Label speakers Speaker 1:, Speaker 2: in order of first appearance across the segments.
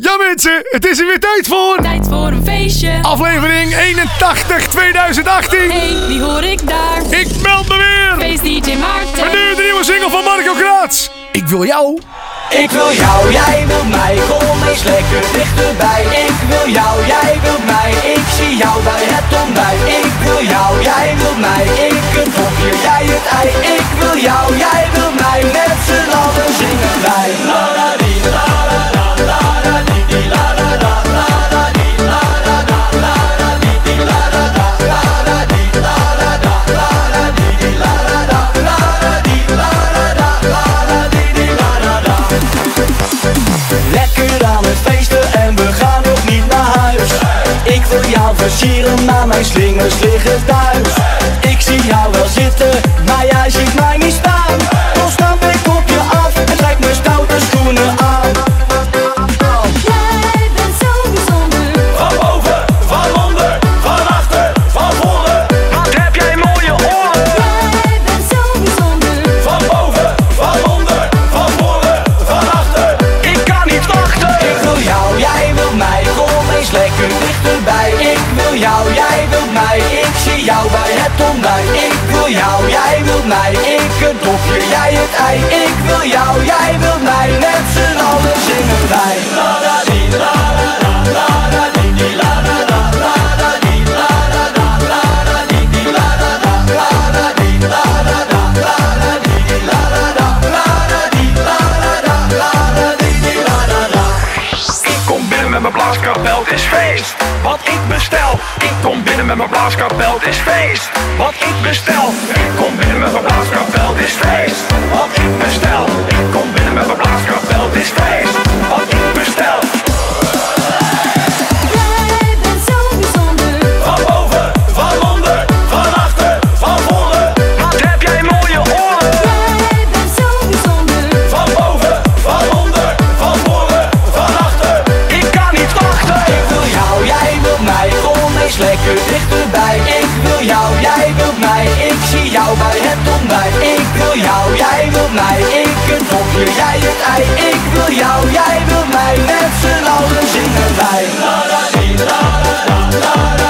Speaker 1: Ja mensen, het is er weer tijd voor
Speaker 2: Tijd voor een feestje.
Speaker 1: aflevering 81 2018.
Speaker 2: Hey, wie hoor ik daar?
Speaker 1: Ik meld me weer.
Speaker 2: Feest DJ
Speaker 1: En
Speaker 2: Maarten.
Speaker 1: nu de nieuwe single van Marco Kraats. Ik wil jou.
Speaker 3: Ik wil jou, jij wilt mij, kom eens lekker dichterbij. Ik wil jou, jij wilt mij, ik zie jou bij het ontbijt. Ik wil jou, jij wilt mij, ik het hokje, jij het ei. Ik wil jou, jij wilt mij, met z'n allen zingen wij. Versieren, maar mijn slingers liggen thuis. Ik zie jou wel zitten, maar jij ziet mij
Speaker 2: jij
Speaker 3: het ei. Ik wil jou, jij wilt mij Met z'n allen zingen wij
Speaker 4: binnen met mijn blaaskapel, het is feest. Wat ik bestel. Ik kom binnen met mijn blaaskapel, het is feest. Wat ik bestel. Ik kom binnen met mijn blaaskapel, het is feest.
Speaker 3: Mij, ik het hokje, jij het ei. Ik wil jou, jij wilt mij, met z'n allen zingen wij. La la la la la, la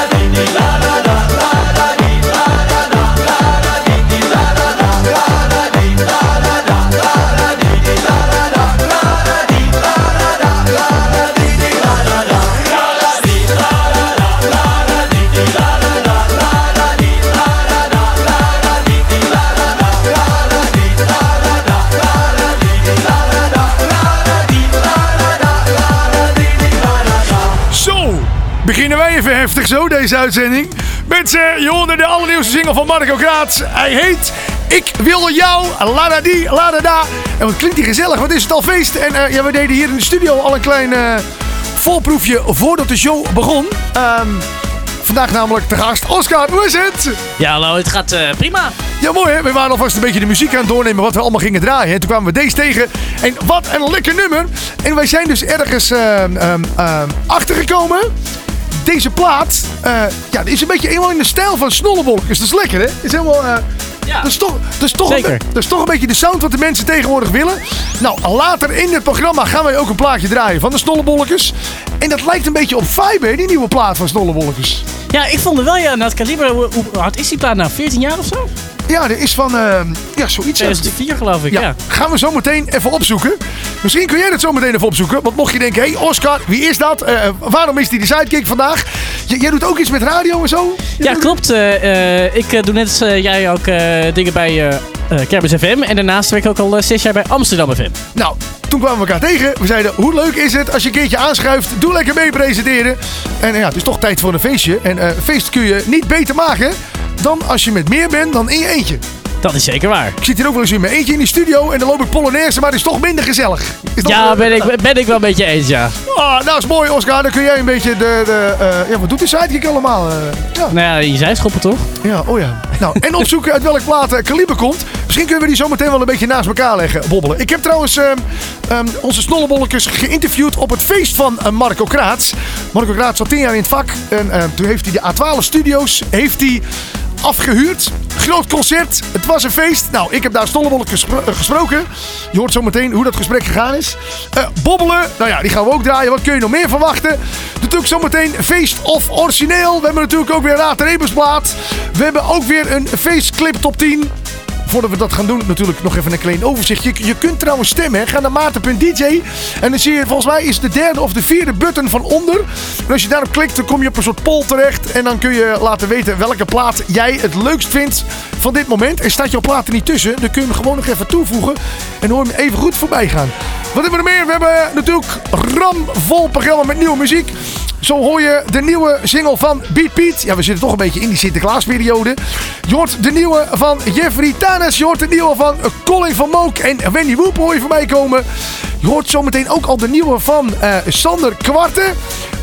Speaker 1: deze uitzending. Mensen, je hoorde de allernieuwste single van Marco Kraats. Hij heet Ik wil jou, la da di, la da da. En wat klinkt die gezellig, wat is het al feest. En eh, ja, we deden hier in de studio al een klein eh, voorproefje voordat de show begon. Ehm, vandaag namelijk te gast Oscar, hoe is het?
Speaker 5: Ja, hallo, het gaat eh, prima.
Speaker 1: Ja, mooi hè. We waren alvast een beetje de muziek aan het doornemen wat we allemaal gingen draaien. En toen kwamen we deze tegen. En wat een lekker nummer. En wij zijn dus ergens ehm, ehm, achtergekomen. Deze plaat, eh, ja, die is een beetje helemaal in de stijl van Snollebolkers. Dat is lekker hè. Is helemaal... eh,
Speaker 5: Ja.
Speaker 1: dat is, toch, dat, is toch
Speaker 5: Zeker.
Speaker 1: Een, dat is toch een beetje de sound wat de mensen tegenwoordig willen. Nou, later in het programma gaan wij ook een plaatje draaien van de Snollebolkers. En dat lijkt een beetje op Vibe, die nieuwe plaat van Snollebolkers.
Speaker 5: Ja, ik vond het wel, ja, na het kaliber, hoe, hoe hard is die plaat nou? 14 jaar of zo?
Speaker 1: Ja, er is van, ehm, ja, zoiets. ja.
Speaker 5: 2004 geloof ik,
Speaker 1: Ja,
Speaker 5: ja.
Speaker 1: gaan we zo meteen even opzoeken. Misschien kun jij dat zo meteen even opzoeken. Want mocht je denken, hé hey Oscar, wie is dat? Eh, waarom is die de sidekick vandaag? J- jij doet ook iets met radio en zo?
Speaker 5: Ja, klopt. eh, eh, ik eh, doe net als eh, jij ook eh, dingen bij eh eh, Kermis FM. En daarnaast werk ik ook al eh, zes jaar bij Amsterdam FM.
Speaker 1: Nou, toen kwamen we elkaar tegen. We zeiden, hoe leuk is het als je een keertje aanschuift? Doe lekker mee presenteren. En eh, ja, het is toch tijd voor een feestje. En eh, een feest kun je niet beter maken dan als je met meer bent dan in je eentje.
Speaker 5: Dat is zeker waar.
Speaker 1: Ik zit hier ook wel eens in mijn eentje in die studio en dan loop ik Polonaise, maar het is toch minder gezellig. Is dat,
Speaker 5: Ja, ben ik, ben ik wel een beetje eens, ja.
Speaker 1: Ah, nou is mooi, Oscar. Dan kun jij een beetje de... de eh, ja, wat doet die sidekick allemaal? Eh, ja.
Speaker 5: Nou ja, je zei schoppen toch?
Speaker 1: Ja, oh ja. Nou, en opzoeken uit welk plaat eh, kaliber komt. Misschien kunnen we die zo meteen wel een beetje naast elkaar leggen, bobbelen. Ik heb trouwens ehm, ehm, onze snollebolletjes geïnterviewd op het feest van Marco Kraats. Marco Kraats zat tien jaar in het vak. En ehm, toen heeft hij de A12 Studios heeft hij afgehuurd. Groot concert. Het was een feest. Nou, ik heb daar Stollebollek gespro- eh, gesproken. Je hoort zo meteen hoe dat gesprek gegaan is. Eh, bobbelen. Nou ja, die gaan we ook draaien. Wat kun je nog meer verwachten? Natuurlijk zometeen feest of origineel. We hebben natuurlijk ook weer Raad Rebusplaat. We hebben ook weer een feestclip top 10 voordat we dat gaan doen, natuurlijk nog even een klein overzicht. Je, kunt trouwens stemmen. Hè. Ga naar maarten.dj. En dan zie je, volgens mij is de derde of de vierde button van onder. En als je daarop klikt, dan kom je op een soort poll terecht. En dan kun je laten weten welke plaat jij het leukst vindt van dit moment. En staat jouw plaat er niet tussen, dan kun je hem gewoon nog even toevoegen. En hoor hem even goed voorbij gaan. Wat hebben we er meer? We hebben natuurlijk ramvol programma met nieuwe muziek. Zo hoor je de nieuwe single van Beat Piet. Ja, we zitten toch een beetje in die Sinterklaasperiode. Je hoort de nieuwe van Jeffrey Tanis. Je hoort de nieuwe van Colin van Mook en Wendy Woep hoor je voorbij komen. Je hoort zometeen ook al de nieuwe van eh, Sander Kwarten.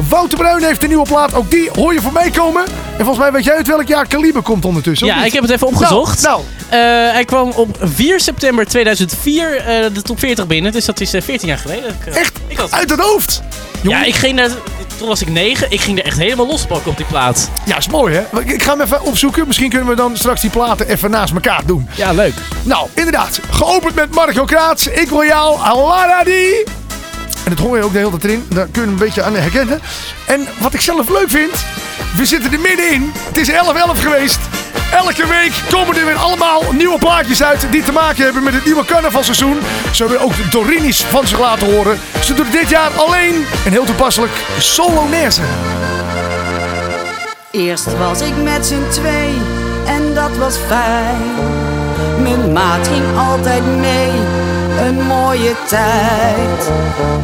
Speaker 1: Wouter Bruin heeft een nieuwe plaat. Ook die hoor je voorbij komen. En volgens mij weet jij uit welk jaar Kaliber komt ondertussen.
Speaker 5: Ja, ik heb het even opgezocht.
Speaker 1: Nou,
Speaker 5: Eh, hij kwam op 4 september 2004 eh, de top 40 binnen. Dus dat is eh, 14 jaar geleden. Ik,
Speaker 1: echt
Speaker 5: Ik had,
Speaker 1: uit het hoofd. Jongen,
Speaker 5: ja, ik ging daar... Toen was ik 9. Ik ging er echt helemaal lospakken op die plaat.
Speaker 1: ja, is mooi hè. Ik ga hem even opzoeken. Misschien kunnen we dan straks die platen even naast elkaar doen.
Speaker 5: Ja, leuk.
Speaker 1: Nou, inderdaad. Geopend met Marco Kraats. Ik wil jou. Alaradi. En dat hoor je ook de hele tijd erin. Daar kun je hem een beetje aan herkennen. En wat ik zelf leuk vind. We zitten er middenin. Het is 11-11 geweest. Elke week komen er weer allemaal nieuwe plaatjes uit die te maken hebben met het nieuwe carnavalseizoen. Zo hebben ook Dorini's van zich laten horen. Ze doen het dit jaar alleen en heel toepasselijk Solonaise.
Speaker 6: Eerst was ik met z'n twee en dat was fijn. Mijn maat ging altijd mee, een mooie tijd.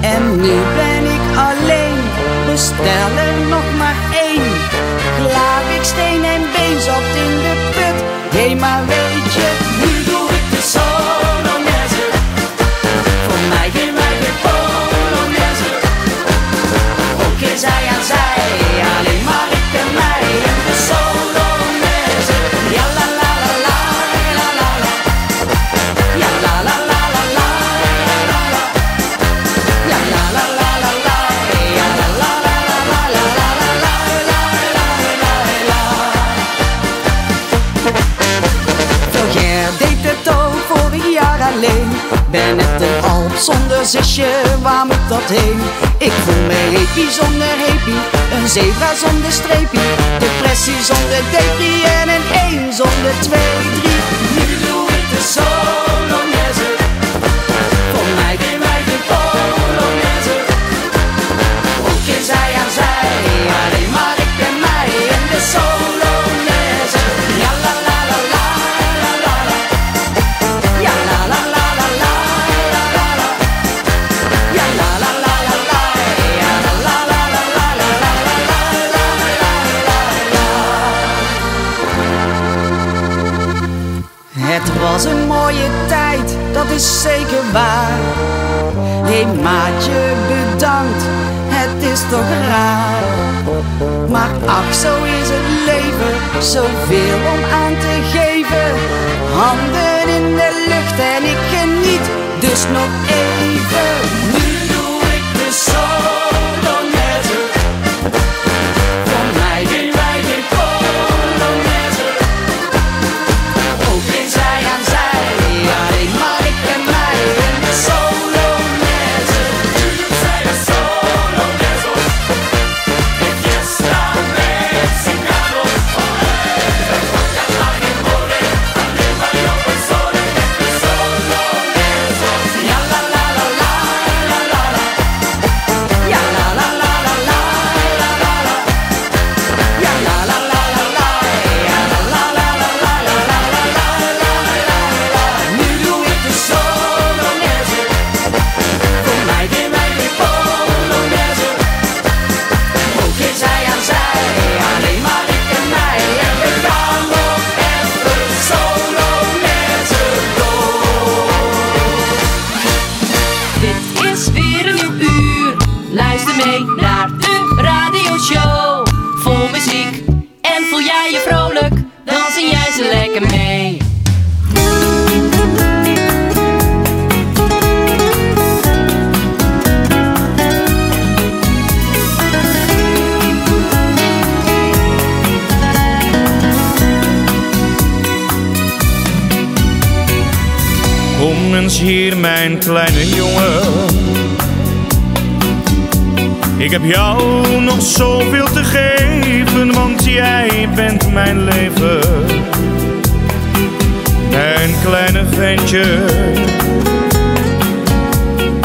Speaker 6: En nu ben ik alleen, bestel er nog maar één. Klaar ik steen en been zat in Hey, my lady, Ben net een alp zonder zusje, waar moet dat heen? Ik voel me happy zonder happy, een zebra zonder streepie. Depressie zonder depri en een één zonder twee, drie. Nu doe ik de Solonaise. Voor mij geen wij geen Polonaise. Ook in zij aan zij, alleen maar ik en mij en de Solonaise. Is zeker waar. Hé maatje, bedankt, het is toch raar. Maar ach, zo is het leven, zoveel om aan te geven. Handen in de lucht en ik geniet, dus nog even.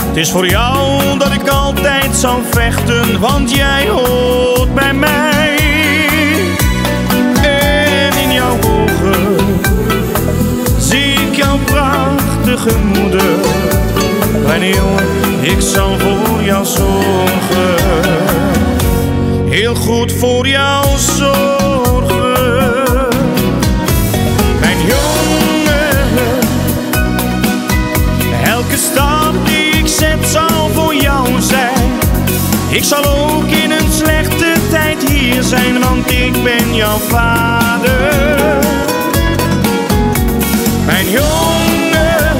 Speaker 7: Het is voor jou dat ik altijd zal vechten, want jij hoort bij mij. En in jouw ogen zie ik jouw prachtige moeder. Kleine jongen, ik zal voor jou zorgen. Heel goed voor jou zorgen. Ik zal ook in een slechte tijd hier zijn, want ik ben jouw vader. Mijn jongen,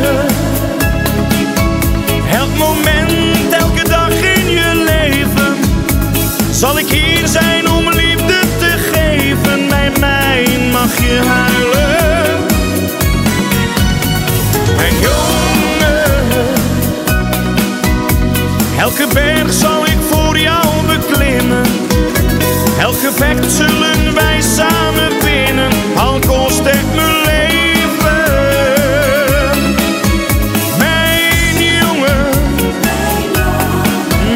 Speaker 7: elk moment, elke dag in je leven, zal ik hier zijn om liefde te geven. Bij mij mag je huilen. Mijn jongen, elke berg zal voor jou beklimmen. Elk gevecht zullen wij samen winnen, al kost het mijn leven. Mijn jongen,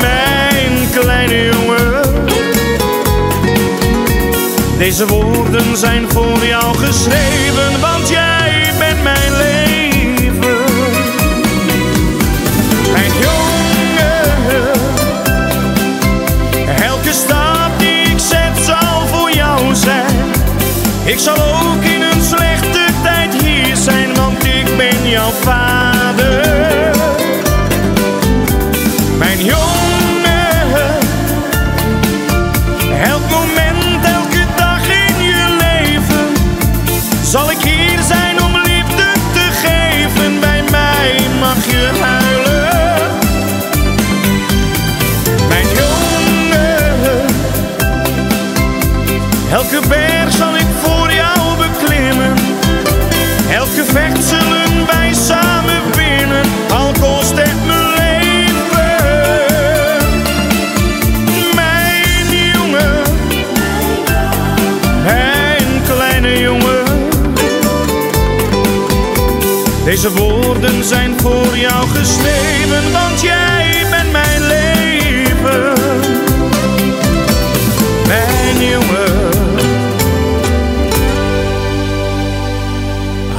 Speaker 7: mijn kleine jongen. Deze woorden zijn voor jou geschreven, Ik zal ook in een slechte tijd hier zijn, want ik ben jouw vader. Deze woorden zijn voor jou geschreven, want jij bent mijn leven. Mijn jongen.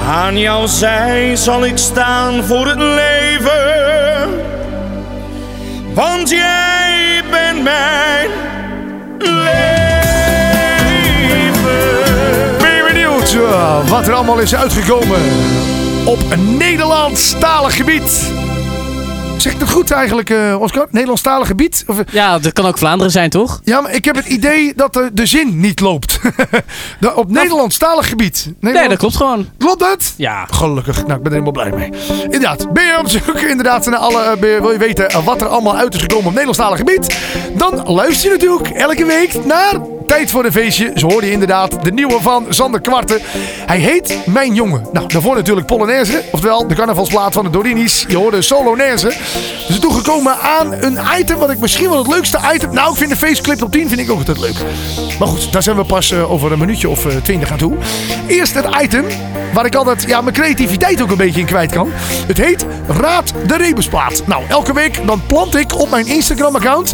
Speaker 7: Aan jouw zij zal ik staan voor het leven. Want jij bent mijn leven.
Speaker 1: Ben je benieuwd eh, wat er allemaal is uitgekomen op Nederlandstalig gebied? Zeg ik dat goed eigenlijk, eh, Oscar? Nederlandstalig gebied? Of, eh,
Speaker 5: Ja, dat kan ook Vlaanderen zijn, toch?
Speaker 1: ja, maar ik heb het idee dat de, de zin niet loopt. De- op Nederlandstalig gebied.
Speaker 5: Nee, dat klopt gewoon.
Speaker 1: Klopt dat?
Speaker 5: Ja.
Speaker 1: Gelukkig. Nou, ik ben er helemaal blij mee. Inderdaad. Ben je op zoek inderdaad naar alle... eh, wil je weten wat er allemaal uit is gekomen op Nederlandstalig gebied? Dan luister je natuurlijk elke week naar Tijd voor een feestje. Zo hoorde je inderdaad de nieuwe van Sander Kwarten. Hij heet Mijn Jongen. Nou, daarvoor natuurlijk Polonaise. Oftewel de carnavalsplaat van de Dorinis. Je hoorde Solonaise. We toegekomen aan een item wat ik misschien wel het leukste item... Nou, ik vind de feestclip op 10 vind ik ook altijd leuk. Maar goed, daar zijn we pas eh, over een minuutje of eh, twintig aan toe. Eerst het item waar ik altijd ja, mijn creativiteit ook een beetje in kwijt kan. Het heet Raad de Rebusplaat. Nou, elke week dan plant ik op mijn Instagram-account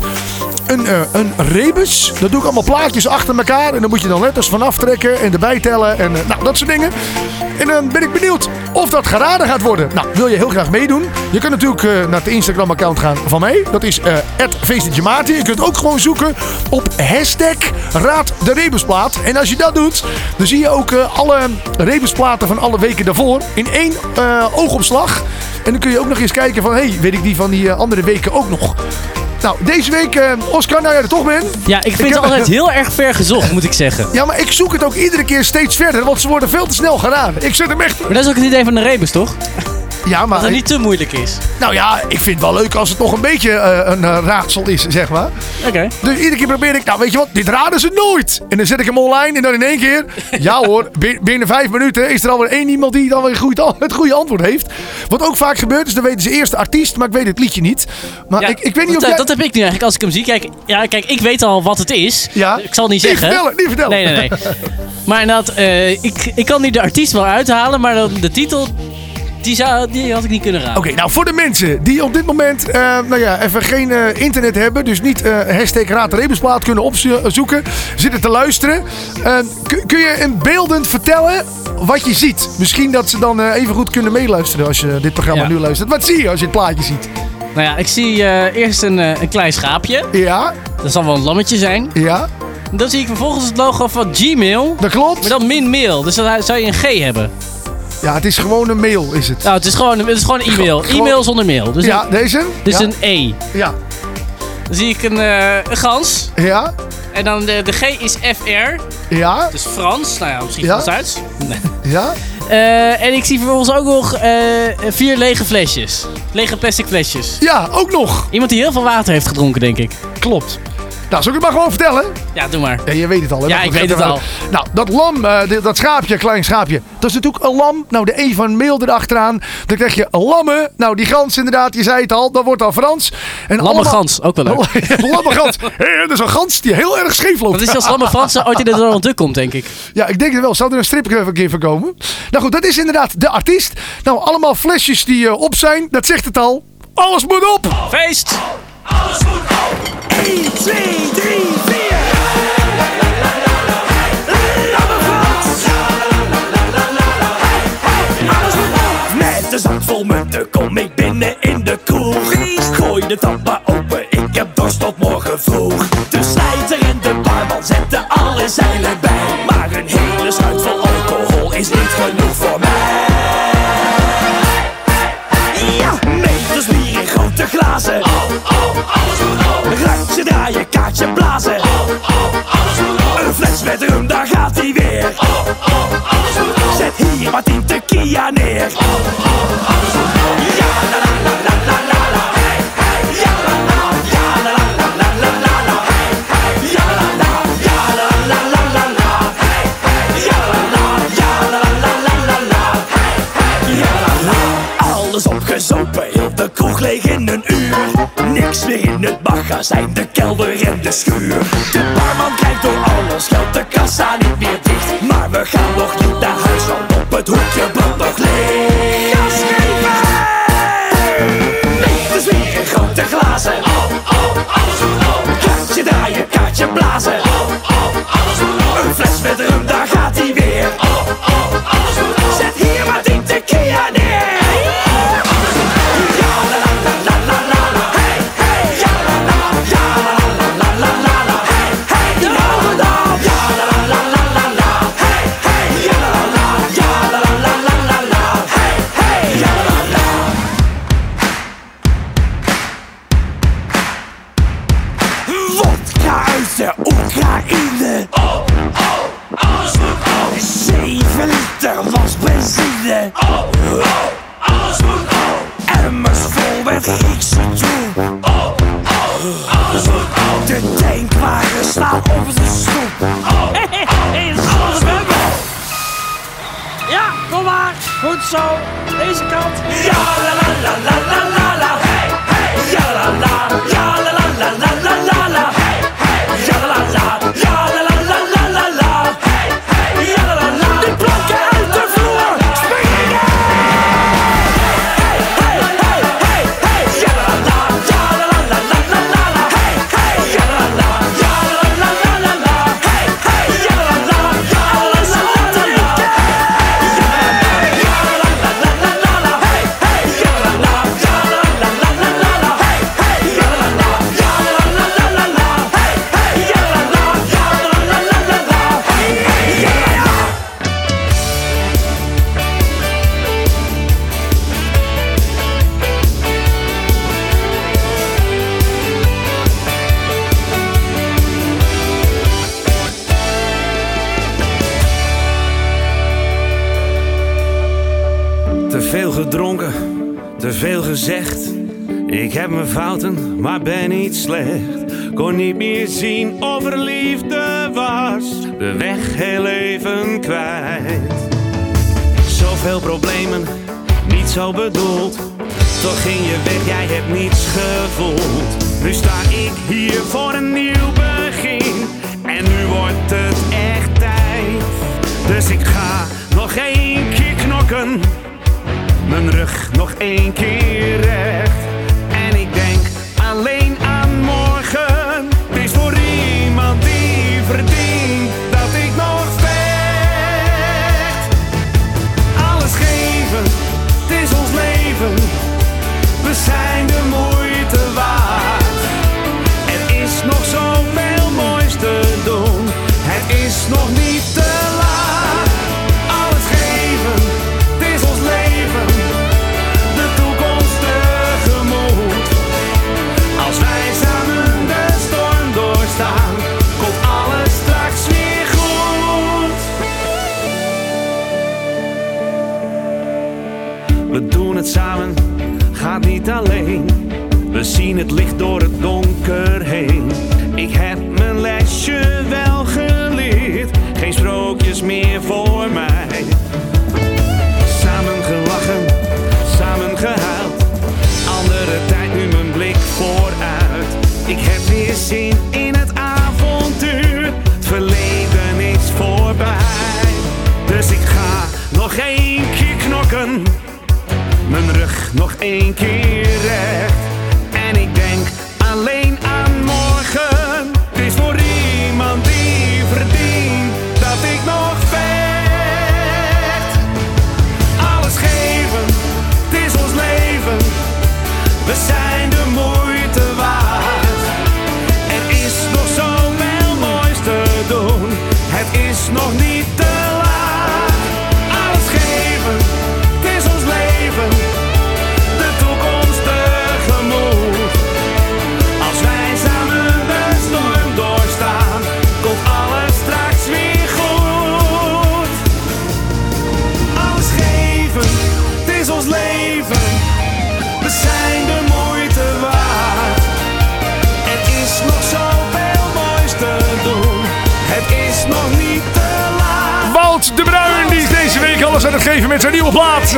Speaker 1: een, eh, een rebus. Dat doe ik allemaal plaatjes achter elkaar. En dan moet je dan letters van aftrekken en erbij tellen. En nou, dat soort dingen. En dan ben ik benieuwd of dat geraden gaat worden. Nou, wil je heel graag meedoen? Je kunt natuurlijk eh, naar het Instagram-account gaan van mij. Dat is Maarten. Je kunt ook gewoon zoeken op hashtag Raad de Rebusplaat. En als je dat doet, dan zie je ook eh, alle rebusplaten van alle weken daarvoor in één oogopslag. En dan kun je ook nog eens kijken van, hey, weet ik die van die andere weken ook nog? Nou, deze week, eh, Oscar, nou jij er toch bent.
Speaker 5: Ja, ik vind
Speaker 1: heb-
Speaker 5: het altijd heel erg ver gezocht, moet ik zeggen.
Speaker 1: Ja, maar ik zoek het ook iedere keer steeds verder, want ze worden veel te snel geraden. Ik zet hem echt...
Speaker 5: Maar dat is ook het idee van de rebus, toch?
Speaker 1: Ja, maar
Speaker 5: Dat het niet te moeilijk is.
Speaker 1: nou ja, ik vind het wel leuk als het nog een beetje eh, een eh, raadsel is, zeg maar.
Speaker 5: Oké.
Speaker 1: Dus iedere keer probeer ik, nou weet je wat, dit raden ze nooit. En dan zet ik hem online en dan in één keer, ja hoor, bi- binnen vijf minuten is er alweer één iemand die dan weer goed, het goede antwoord heeft. Wat ook vaak gebeurt, is dan weten ze eerst de artiest, maar ik weet het liedje niet. Maar
Speaker 5: Ja,
Speaker 1: ik, ik weet niet
Speaker 5: dat,
Speaker 1: of
Speaker 5: eh,
Speaker 1: jij...
Speaker 5: dat heb ik nu eigenlijk als ik hem zie. Kijk, ja, kijk, ik weet al wat het is.
Speaker 1: Ja.
Speaker 5: Ik zal het niet
Speaker 1: Niet
Speaker 5: zeggen.
Speaker 1: vertellen, niet vertellen.
Speaker 5: Nee, nee, nee. maar inderdaad, ik, ik kan nu de artiest wel uithalen, maar dan de titel, die, zou, die had ik niet kunnen raden.
Speaker 1: Oké, nou voor de mensen die op dit moment eh, nou ja, even geen eh, internet hebben, dus niet eh hashtag Raad de Rebusplaat kunnen opzoeken, zitten te luisteren. Kun- je een beeldend vertellen wat je ziet? Misschien dat ze dan even goed kunnen meeluisteren als je dit programma
Speaker 5: Ja.
Speaker 1: nu luistert. Wat zie je als je het plaatje ziet?
Speaker 5: Nou ja, ik zie eerst een, een klein schaapje.
Speaker 1: Ja,
Speaker 5: Dat zal wel een lammetje zijn.
Speaker 1: ja,
Speaker 5: Dan zie ik vervolgens het logo van Gmail.
Speaker 1: dat klopt.
Speaker 5: Maar dan min mail. Dus dan zou je een G hebben.
Speaker 1: Ja, het is gewoon een mail, is het.
Speaker 5: Nou, het is gewoon, het is gewoon een e-mail. E-mail zonder mail. Dus,
Speaker 1: Ja,
Speaker 5: een,
Speaker 1: deze?
Speaker 5: dus
Speaker 1: ja.
Speaker 5: een E.
Speaker 1: Ja,
Speaker 5: Dan zie ik een, eh, een gans.
Speaker 1: ja,
Speaker 5: En dan de, de G is FR.
Speaker 1: ja,
Speaker 5: Dus Frans. Nou ja, misschien
Speaker 1: Ja.
Speaker 5: Frans-Duits. Nee.
Speaker 1: ja.
Speaker 5: Eh, en ik zie vervolgens ook nog eh, vier lege flesjes. Lege plastic flesjes.
Speaker 1: Ja, ook nog.
Speaker 5: Iemand die heel veel water heeft gedronken, denk ik.
Speaker 1: Klopt. Nou, zal ik het maar gewoon vertellen?
Speaker 5: Ja, doe maar.
Speaker 1: Ja, je weet het al. Hè?
Speaker 5: Ja, ik weet het al.
Speaker 1: Nou, dat lam, eh, dat schaapje, klein schaapje. Dat is natuurlijk een lam. Nou, de E van mail erachteraan. Dan krijg je lammen. Nou, die gans inderdaad, je zei het al. Dat wordt dan Frans. En
Speaker 5: Lamme
Speaker 1: allemaal-
Speaker 5: gans, ook wel leuk.
Speaker 1: Lamme gans. Hé, dat is een gans die heel erg scheef loopt.
Speaker 5: Dat is als Lamme Frans ooit in de Donald komt, denk ik.
Speaker 1: Ja, ik denk het wel. Zou er een strip een keer van komen? Nou goed, dat is inderdaad de artiest. Nou, allemaal flesjes die eh, op zijn. Dat zegt het al. Alles moet op.
Speaker 5: Feest!
Speaker 8: Magazijn, de kelder en de schuur. De
Speaker 9: rug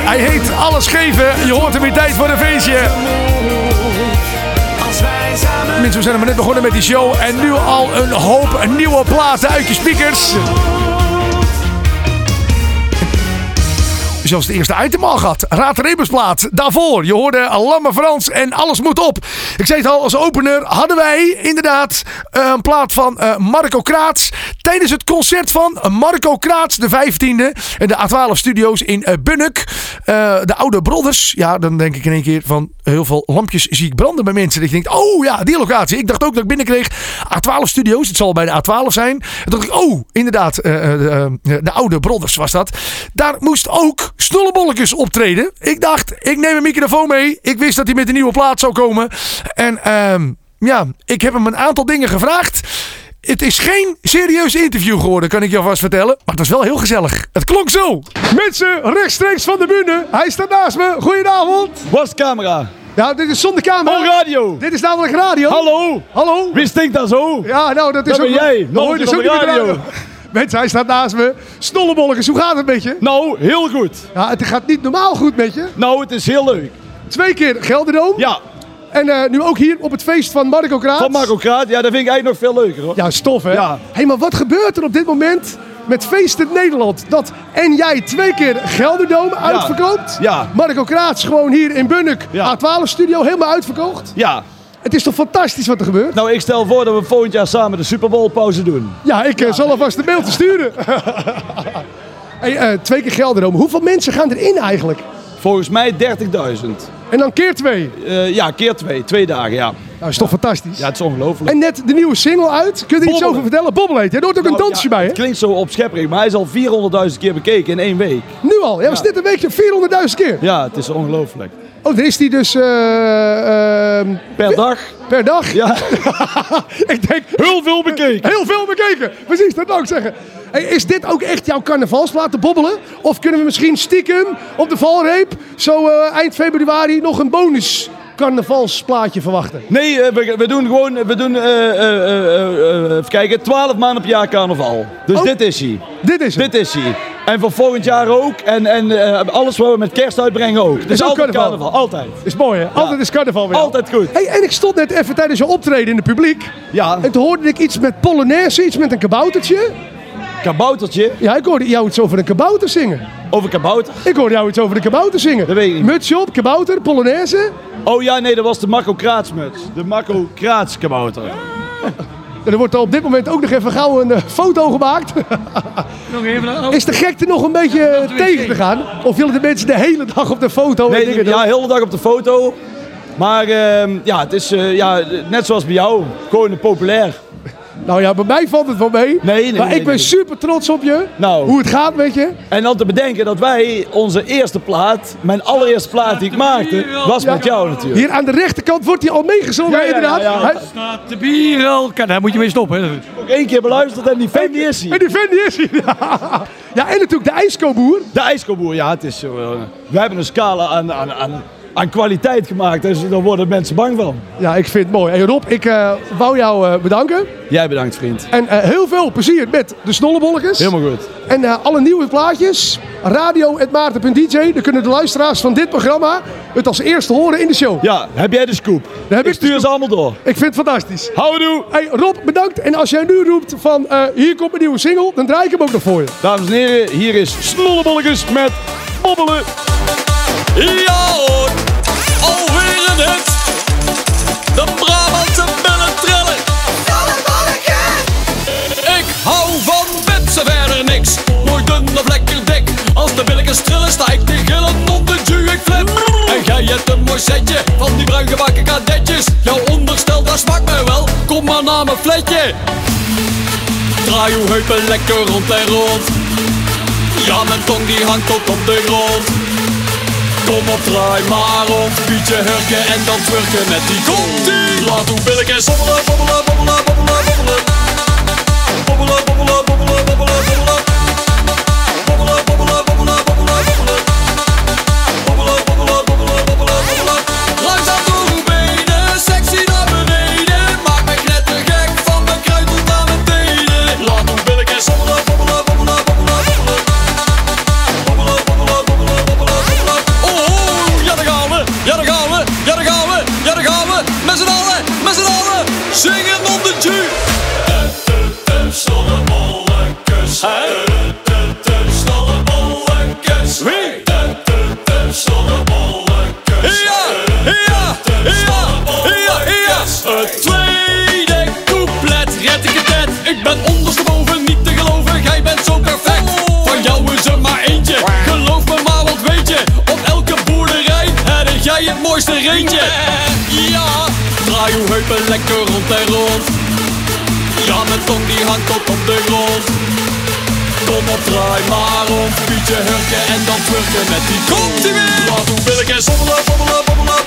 Speaker 1: Hij heet Alles Geven. Je hoort hem in tijd voor een feestje. Mensen, we zijn maar net begonnen met die show. En nu al een hoop nieuwe platen uit je speakers. Zelfs de eerste item al gehad. Raad Rebusplaat. Daarvoor, je hoorde Lamme Frans en Alles Moet Op. Ik zei het al, als opener hadden wij inderdaad een plaat van eh, Marco Kraats. Tijdens het concert van Marco Kraats, de 15e. En de A12 Studios in eh, Bunnik. Eh, de oude Brothers. Ja, dan denk ik in één keer van heel veel lampjes zie ik branden bij mensen. Dat je denkt, oh ja, die locatie. Ik dacht ook dat ik binnenkreeg A12 Studios. Het zal bij de A12 zijn. En dacht ik, oh, inderdaad, eh, eh, de, eh, de oude Brothers was dat. Daar moest ook Snollebolletjes optreden. Ik dacht, ik neem een microfoon mee. Ik wist dat hij met een nieuwe plaat zou komen. En ehm, ja, ik heb hem een aantal dingen gevraagd. Het is geen serieus interview geworden, kan ik je alvast vertellen. Maar het was wel heel gezellig. Het klonk zo. Mensen, rechtstreeks van de bühne. Hij staat naast me. Goedenavond.
Speaker 10: Was camera?
Speaker 1: Ja, dit is zonder camera.
Speaker 10: Oh, radio.
Speaker 1: Dit is namelijk radio.
Speaker 10: Hallo.
Speaker 1: Hallo.
Speaker 10: Wie stinkt dat zo?
Speaker 1: Ja, nou, dat is
Speaker 10: Dat
Speaker 1: ook...
Speaker 10: ben jij.
Speaker 1: Dat hoor je dus ook niet de
Speaker 10: radio.
Speaker 1: Mensen, hij staat naast me. Snollebolletjes, hoe gaat het met je?
Speaker 10: Nou, heel goed.
Speaker 1: Ja, het gaat niet normaal goed met je.
Speaker 10: Nou, het is heel leuk.
Speaker 1: Twee keer Gelderdoom.
Speaker 10: Ja,
Speaker 1: En eh, nu ook hier op het feest van Marco Kraat.
Speaker 10: van Marco Kraat. Ja, dat vind ik eigenlijk nog veel leuker hoor.
Speaker 1: Ja, stof hè?
Speaker 10: Ja.
Speaker 1: Hé, maar wat gebeurt er op dit moment met Feest in Nederland? Dat en jij twee keer Gelderdoom uitverkoopt.
Speaker 10: Ja.
Speaker 1: Marco Kraats gewoon hier in Bunnik.
Speaker 10: Ja.
Speaker 1: A12 studio helemaal uitverkocht.
Speaker 10: Ja.
Speaker 1: Het is toch fantastisch wat er gebeurt?
Speaker 10: Nou, ik stel voor dat we volgend jaar samen de Super Bowl pauze doen.
Speaker 1: Ja, ik eh, zal alvast de mail te sturen. hey, eh, twee keer Gelderdoom. Hoeveel mensen gaan erin eigenlijk?
Speaker 10: Volgens mij 30.000.
Speaker 1: En dan keer twee.
Speaker 10: Eh, ja, keer twee. Twee dagen, ja.
Speaker 1: Nou, is toch fantastisch?
Speaker 10: Ja, het is ongelooflijk.
Speaker 1: En net de nieuwe single uit. Kun je er iets over vertellen? Bobbelheet. Er hoort ook een dansje
Speaker 10: ja,
Speaker 1: bij, hè?
Speaker 10: Het klinkt zo opschepperig, maar hij is al 400.000 keer bekeken in één week.
Speaker 1: Nu al. Ja, was dit een weekje 400.000 keer.
Speaker 10: Ja, het is ongelooflijk.
Speaker 11: Oh, is die dus eh, ehm,
Speaker 10: Per dag.
Speaker 11: per dag?
Speaker 10: Ja.
Speaker 11: ik denk,
Speaker 10: Heel veel bekeken.
Speaker 11: heel veel bekeken. Precies, dat wou ik zeggen. Hey, is dit ook echt jouw carnavalsplaat te bobbelen? Of kunnen we misschien stiekem op de valreep zo eh, eind februari nog een bonus carnavalsplaatje verwachten?
Speaker 10: Nee, eh, we, we doen gewoon, we doen, eh, eh, even kijken, 12 maanden per jaar carnaval. Dus
Speaker 11: Oh.
Speaker 10: dit is hij.
Speaker 11: Dit is het.
Speaker 10: Dit is hij. En voor volgend jaar ook. En, en alles wat we met kerst uitbrengen ook. Dus
Speaker 11: ook
Speaker 10: altijd
Speaker 11: carnaval.
Speaker 10: carnaval. Altijd.
Speaker 11: Is mooi, hè? Altijd is carnaval weer.
Speaker 10: Altijd goed.
Speaker 11: Hey, en ik stond net even tijdens je optreden in het publiek.
Speaker 10: Ja,
Speaker 11: En toen hoorde ik iets met Polonaise, iets met een kaboutertje.
Speaker 10: Kaboutertje.
Speaker 11: Ja, ik hoorde jou iets over een kabouter zingen.
Speaker 10: Over kabouter.
Speaker 11: Ik hoorde jou iets over de kabouter zingen.
Speaker 10: Dat weet ik niet.
Speaker 11: Op, kabouter, Polonaise.
Speaker 10: Oh ja, nee, dat was de Marco Kraatsmuts. De Marco Kraats kabouter.
Speaker 11: En er wordt er op dit moment ook nog even gauw een eh, foto gemaakt.
Speaker 1: Nog even. Oh.
Speaker 11: Is de gekte nog een beetje eh, tegen te gaan? Of willen de mensen de hele dag op de foto en dingen
Speaker 10: ja, heel de dag op de foto. Maar ehm, ja, het is eh, ja, net zoals bij jou. Gewoon populair.
Speaker 11: Nou ja, bij mij valt het wel mee.
Speaker 10: Nee, nee,
Speaker 11: maar
Speaker 10: nee,
Speaker 11: ik ben
Speaker 10: nee.
Speaker 11: super trots op je.
Speaker 10: Nou.
Speaker 11: Hoe het gaat met je.
Speaker 10: En dan te bedenken dat wij onze eerste plaat, mijn allereerste plaat die ik maakte, was met jou natuurlijk.
Speaker 11: Hier aan de rechterkant wordt hij al meegezongen,
Speaker 10: Ja, ja, ja,
Speaker 11: inderdaad.
Speaker 10: ja.
Speaker 11: Hij-
Speaker 1: Staat de bier al. Kijk, daar moet je mee stoppen. hè.
Speaker 10: Nog één keer beluisterd en die fan die is
Speaker 11: En
Speaker 10: hij.
Speaker 11: die fan die is hier. Ja, en natuurlijk de ijskoboer.
Speaker 10: De ijskoboer, ja, het is zo. eh, we hebben een scala aan, aan, aan, aan kwaliteit gemaakt, dus daar worden mensen bang van.
Speaker 11: Ja, ik vind het mooi. Hey Rob, ik eh, wou jou eh, bedanken.
Speaker 10: Jij bedankt, vriend.
Speaker 11: En eh, heel veel plezier met de snollebolletjes.
Speaker 10: Helemaal goed.
Speaker 11: En alle nieuwe plaatjes. Radio.maarten.dj. Dan kunnen de luisteraars van dit programma het als eerste horen in de show.
Speaker 10: Ja, heb jij de scoop?
Speaker 11: heb
Speaker 10: ik stuur ze allemaal door.
Speaker 11: Ik vind het fantastisch.
Speaker 10: Houdoe!
Speaker 11: Hey Rob, bedankt. En als jij nu roept van hier komt een nieuwe single, dan draai ik hem ook nog voor je.
Speaker 10: Dames en heren, hier is Snollebolletjes met Bobbelen.
Speaker 12: Ja hoor, alweer een hit. De Brabantse bellen trillen. Ik hou van bitsen verder niks. Mooi dun of lekker dik. Als de billetjes trillen sta ik te gillen de ju ik. En jij hebt een mooi setje van die bruin gebakken kadetjes. Jouw onderstel dat smaakt mij wel. Kom maar naar mijn fletje. Draai uw heupen lekker rond en rond. Ja, mijn tong die hangt tot op de grond. Kom op, draai maar op, bietje hurken en dan twurken met die komt Laat uw billetjes bobbelen, bobbelen, bobbelen, bobbelen, bobbelen. Bobbelen, zingen op de ju. Snollebolletjes, snollebolletjes. Wie? Snollebolletjes. Ja, ja, ja, ja, ja. Het tweede couplet red ik het. Ik ben ondersteboven niet te geloven, jij bent zo perfect. Van jou is er maar eentje, geloof me maar, wat weet je. Op elke boerderij heb jij het mooiste reentje. Draai uw heupen lekker rond en rond. Ja, mijn tong die hangt tot op de grond. Kom op, draai maar om, bietje hurken en dan twurken met die komt ie weer. Laat uw billetjes bobbelen, bobbelen, bobbelen, bobbelen, bobbelen.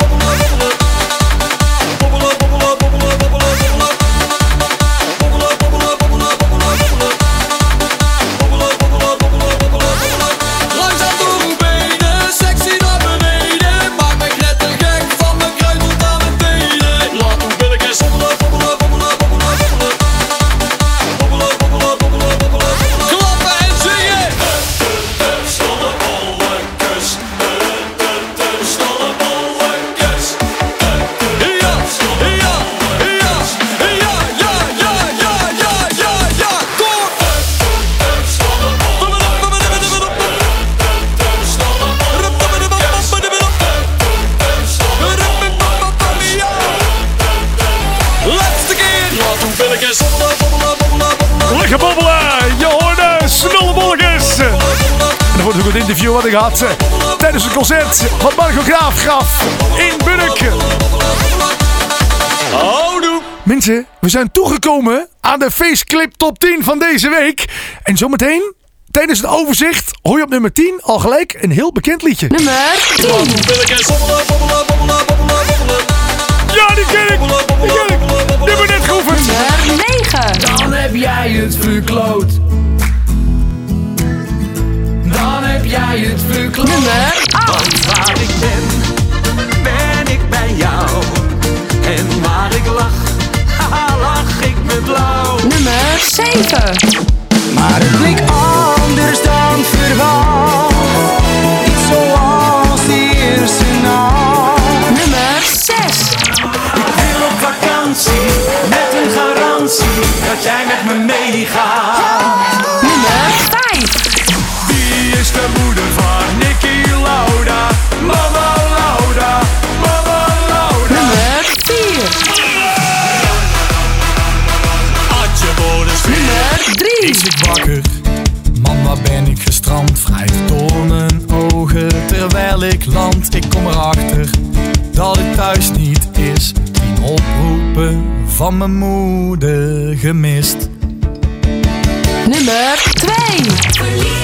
Speaker 11: Had eh, tijdens het concert wat Marco Graaf gaf in Bunnik.
Speaker 12: Houdoe!
Speaker 11: Mensen, we zijn toegekomen aan de faceclip top 10 van deze week. En zometeen
Speaker 1: tijdens het overzicht hoor je op nummer 10 al gelijk een heel bekend liedje.
Speaker 2: Nummer 10.
Speaker 1: Ja, die ken ik! Die ken ik! Die hebben we net geoefend!
Speaker 2: Nummer 9.
Speaker 13: Dan heb jij het verkloot. Jij het verkloot.
Speaker 2: Nummer 8.
Speaker 14: Waar ik ben, ben ik bij jou. En waar ik lach, haha, lach ik met blauw.
Speaker 2: Nummer 7.
Speaker 13: Maar het bleek anders dan verwacht. Niet zoals de eerste nacht.
Speaker 2: Nummer 6.
Speaker 14: Ik wil op vakantie, met een garantie, dat jij met me meegaat.
Speaker 12: Ik wakker, man waar ben ik gestrand? Wrijft door mijn ogen terwijl ik land. Ik kom erachter dat het thuis niet is. Tien oproepen van mijn moeder gemist.
Speaker 2: Nummer 2.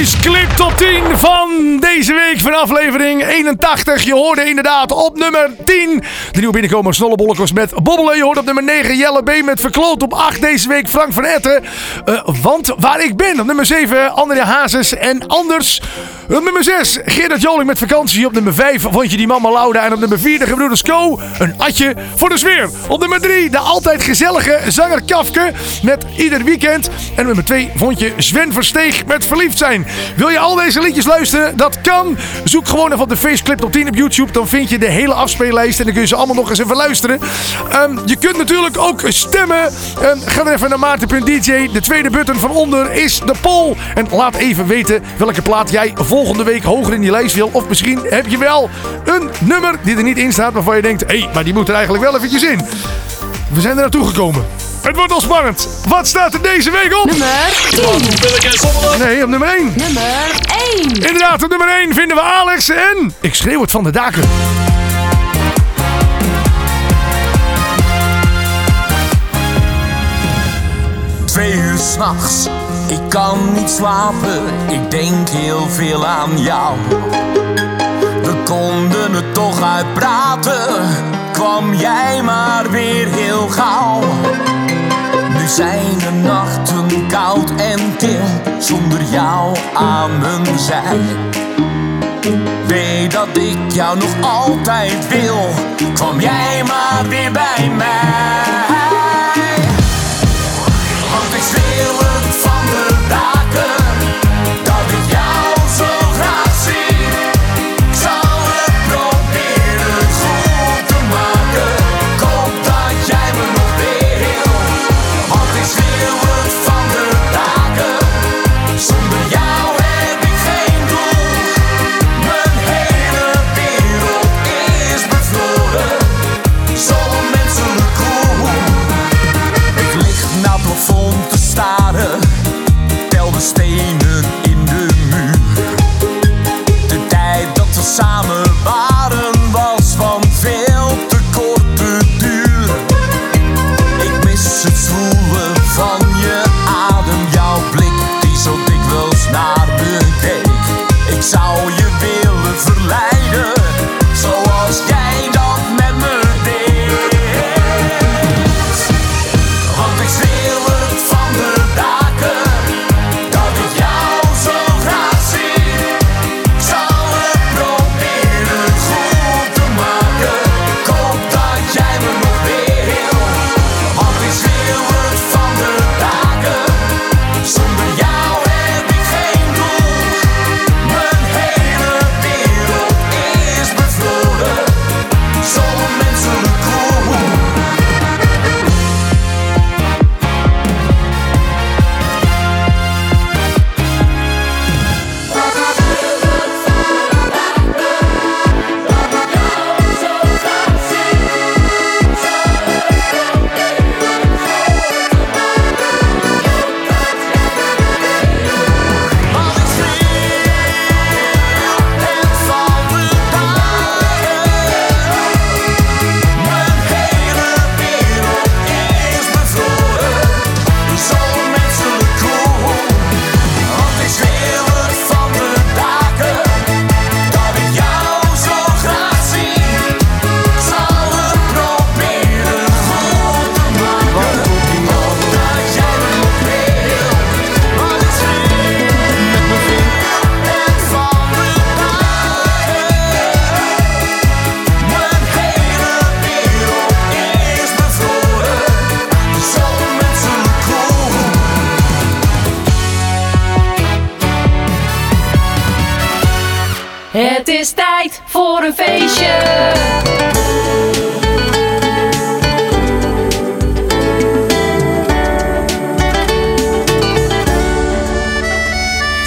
Speaker 1: De faceclip top 10 van deze week van aflevering 81. Je hoorde inderdaad op nummer 10 de nieuwe binnenkomer Snollebolletjes met Bobbelen. Je hoort op nummer 9 Jelle B met Verkloot. Op 8 deze week Frank van Etten. Eh, want waar ik ben. Op nummer 7 Andrea Hazes en Anders. Op nummer 6 Gerard Joling met vakantie. Op nummer 5 vond je die mama Lauda. En op nummer 4 de gebroeders Co. Een atje voor de sfeer. Op nummer 3 de altijd gezellige zanger Kafke met ieder weekend. En op nummer 2 vond je Sven Versteeg met verliefd zijn. Wil je al deze liedjes luisteren? Dat kan. Zoek gewoon even op de Faceclip top 10 op YouTube. Dan vind je de hele afspeellijst. En dan kun je ze allemaal nog eens even luisteren. Ehm, je kunt natuurlijk ook stemmen. Ehm, ga even naar maarten.dj. De tweede button van onder is de poll. En laat even weten welke plaat jij volgende week hoger in die lijst wil. Of misschien heb je wel een nummer die er niet in staat. Waarvan je denkt, hé, hey, maar die moet er eigenlijk wel eventjes in. We zijn er naartoe gekomen. Het wordt al spannend. Wat staat er deze week op?
Speaker 2: Nummer 10.
Speaker 1: Nee, op nummer 1.
Speaker 2: Nummer 1.
Speaker 1: Inderdaad, op nummer 1 vinden we Alex en... Ik schreeuw het van de daken.
Speaker 15: Twee uur s'nachts, ik kan niet slapen, ik denk heel veel aan jou. We konden het toch uitpraten, kwam jij maar weer heel gauw. Zijn de nachten koud en kil, zonder jou aan mijn zij. Weet dat ik jou nog altijd wil, kwam jij maar weer bij mij. Plafond te staren, tel de stenen
Speaker 3: is tijd voor een feestje.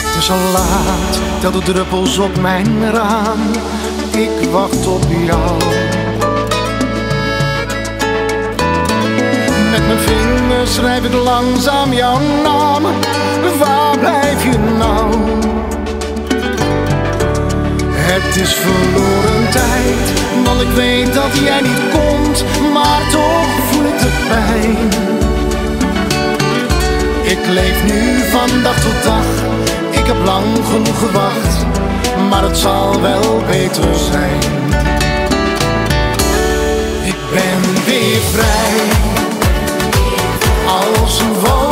Speaker 16: Het is al laat, tel de druppels op mijn raam. Ik wacht op jou. Met mijn vingers schrijf ik langzaam jouw naam. Waar blijf je nou? Het is verloren tijd, want ik weet dat jij niet komt, maar toch voel ik de pijn. Ik leef nu van dag tot dag, ik heb lang genoeg gewacht, maar het zal wel beter zijn. Ik ben weer vrij, als een vogel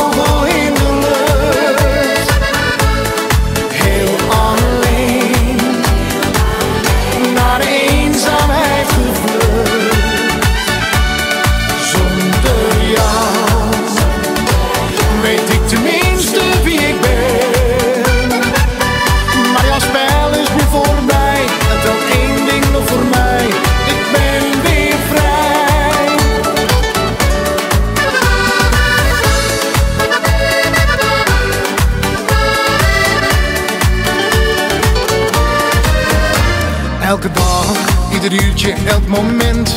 Speaker 16: elk moment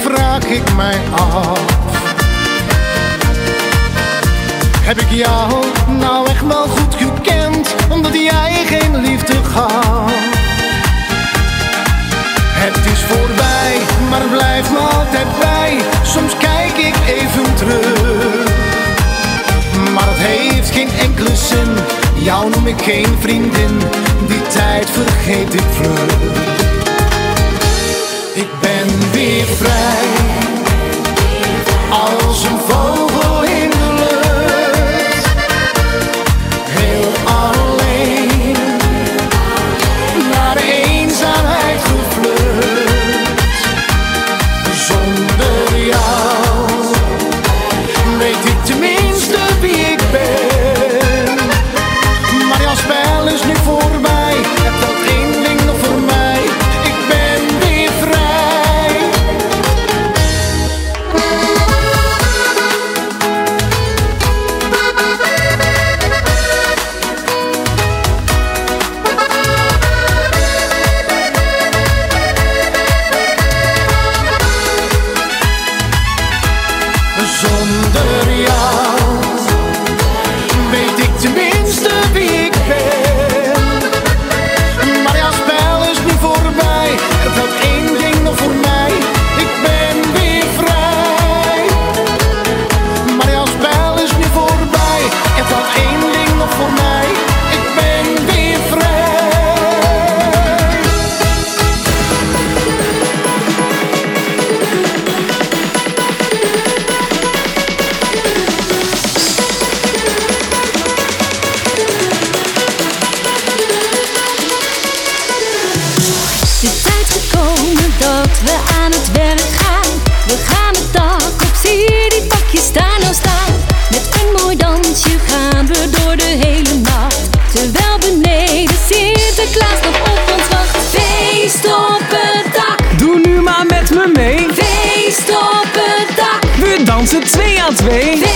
Speaker 16: vraag ik mij af. Heb ik jou nou echt wel goed gekend, omdat jij geen liefde gaf? Het is voorbij, maar het blijft me altijd bij. Soms kijk ik even terug, maar het heeft geen enkele zin. Jou noem ik geen vriendin, die tijd vergeet ik vlug. Weer vrij, als een vogel
Speaker 17: dansen 2 aan
Speaker 2: 2.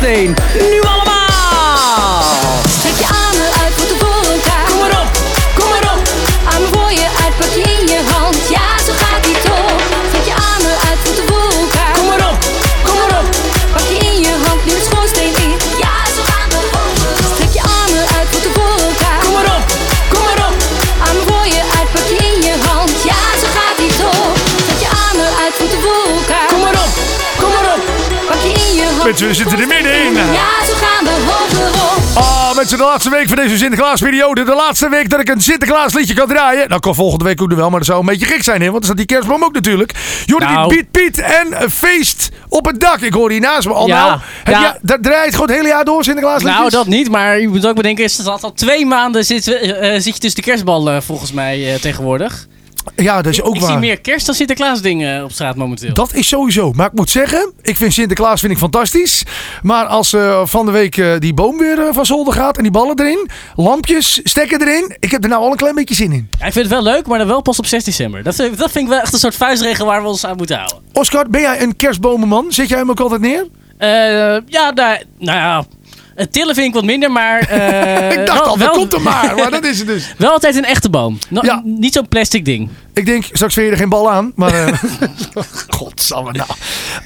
Speaker 2: Schoorsteen.
Speaker 17: Nu allemaal!
Speaker 2: Trek je armen uit, voeten voor elkaar.
Speaker 17: Kom maar op, kom maar op.
Speaker 2: Armen voor je uit, pak je in je hand. Ja, zo gaat die toch. Trek je armen uit, voeten voor elkaar.
Speaker 17: Kom maar op, kom maar op.
Speaker 2: Pak je in je hand, nu de schoorsteen in. Ja, zo gaan we hoger. Trek je armen uit, voeten voor elkaar.
Speaker 17: Kom maar op, kom maar op.
Speaker 2: Armen voor je uit, pak je in je hand. Ja, zo gaat die toch. Trek je armen uit, voeten voor elkaar.
Speaker 17: Kom maar op, kom maar op.
Speaker 2: Pak je in je hand.
Speaker 1: Mensen, we zitten er.
Speaker 2: Ja, zo gaan we hogerop.
Speaker 1: Ah, mensen, de laatste week van deze Sinterklaasperiode. De laatste week dat ik een Sinterklaasliedje kan draaien. Nou, kan volgende week ook nog wel, maar dat zou een beetje gek zijn, hè? Want dan staat die kerstboom ook natuurlijk. Jullie
Speaker 5: Nou.
Speaker 1: die Piet Piet en een feest op het dak. Ik hoor hier naast me al.
Speaker 5: Ja,
Speaker 1: nou, heb
Speaker 5: ja.
Speaker 1: je, dat draait gewoon het hele jaar door, Sinterklaasliedjes?
Speaker 5: Nou, dat niet, maar je moet ook bedenken, is dat al twee maanden zit, eh, eh, zit je tussen de kerstballen volgens mij eh, tegenwoordig.
Speaker 1: Ja, dat is ook
Speaker 5: ik
Speaker 1: waar.
Speaker 5: zie meer kerst dan Sinterklaas dingen op straat momenteel.
Speaker 1: Dat is sowieso. Maar ik moet zeggen, ik vind Sinterklaas vind ik fantastisch. Maar als eh, van de week eh, die boom weer eh, van zolder gaat en die ballen erin, lampjes, stekken erin. Ik heb er nou al een klein beetje zin in.
Speaker 5: Ja, ik vind het wel leuk, maar dan wel pas op 6 december. Dat, vind- dat vind ik wel echt een soort vuistregel waar we ons aan moeten houden.
Speaker 1: Oscar, ben jij een kerstbomenman? Zet jij hem ook altijd neer?
Speaker 5: Eh, ja, daar, nou ja, het tillen vind ik wat minder, maar... eh,
Speaker 1: ik dacht
Speaker 5: wel-
Speaker 1: al, dat
Speaker 5: wel-
Speaker 1: komt er maar. Maar dat is het dus.
Speaker 5: Wel altijd een echte boom. No- Niet zo'n plastic ding.
Speaker 1: Ik denk, straks vind je er geen bal aan. Maar, eh godsamme nou.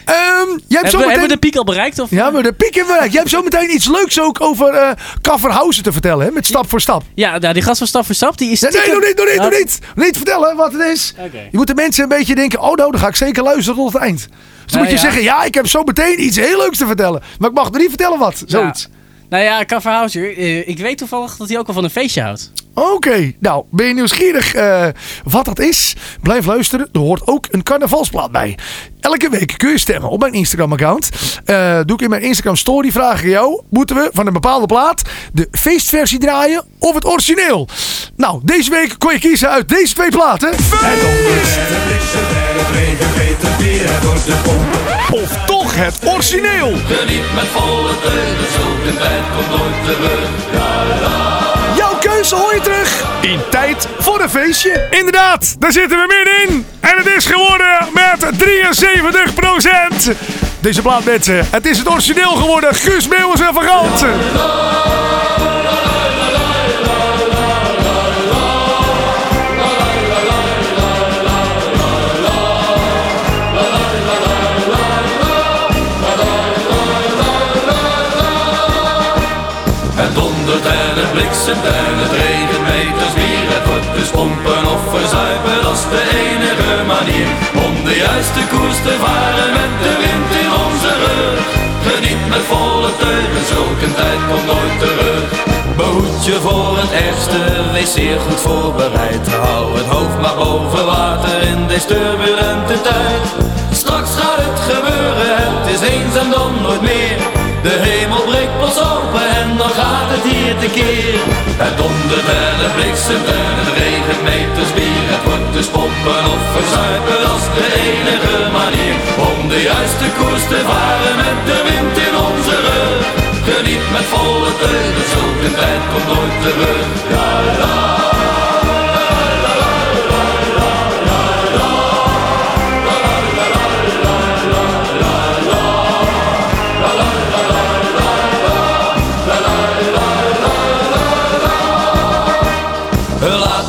Speaker 1: Ehm, jij hebt
Speaker 5: Hebben,
Speaker 1: zo
Speaker 5: we-
Speaker 1: meteen...
Speaker 5: hebben we de piek al bereikt? Of?
Speaker 1: Ja, maar de piek hebben we bereikt. Jij hebt zo meteen iets leuks ook over eh Kafferhausen te vertellen, hè? Met stap voor stap.
Speaker 5: Ja, nou, die gast van Stap voor Stap, die is...
Speaker 1: Nee, doe niet, doe niet, doe
Speaker 5: Oh,
Speaker 1: niet. Niet vertellen wat het is.
Speaker 5: Oké.
Speaker 1: Je moet de mensen een beetje denken, oh nou, dan ga ik zeker luisteren tot het eind. Dus dan
Speaker 5: Nou
Speaker 1: moet je
Speaker 5: ja.
Speaker 1: zeggen, ja, ik heb zo meteen iets heel leuks te vertellen. Maar ik mag nog niet vertellen wat. Zoiets.
Speaker 5: Nou ja, Kafferhauser, eh, ik weet toevallig dat hij ook wel van een feestje houdt.
Speaker 1: Oké, nou, ben je nieuwsgierig eh, wat dat is? Blijf luisteren, er hoort ook een carnavalsplaat bij. Elke week kun je stemmen op mijn Instagram-account. Eh, doe ik in mijn Instagram-story, vraag ik jou... moeten we van een bepaalde plaat de feestversie draaien of het origineel? Nou, deze week kon je kiezen uit deze twee platen. Of toch het origineel.
Speaker 18: Geniet met volle teugen, zulke tijd komt nooit terug.
Speaker 1: Keuze hoor je terug in tijd voor een feestje. Inderdaad, daar zitten we middenin. En het is geworden met 73% Deze plaat mensen, het is het origineel geworden. Guus Meeuwis en Van Gaal.
Speaker 18: Het regent meters bier. Het wordt dus pompen of verzuipen, is de enige manier. Om de juiste koers te varen met de wind in onze rug. Geniet met volle teugen, zulke tijd komt nooit terug. Behoed je voor het ergste, wees zeer goed voorbereid. Hou het hoofd maar boven water in deze turbulente tijd. Straks gaat het gebeuren, het is eens en dan nooit meer. De hemel breekt pas open en dan gaat het hier tekeer. Het dondert en het bliksemt en het regent meters bier. Het wordt dus pompen of verzuipen, is de enige manier. Om de juiste koers te varen met de wind in onze rug. Geniet met volle teugen, zulke tijd komt nooit terug. Ja.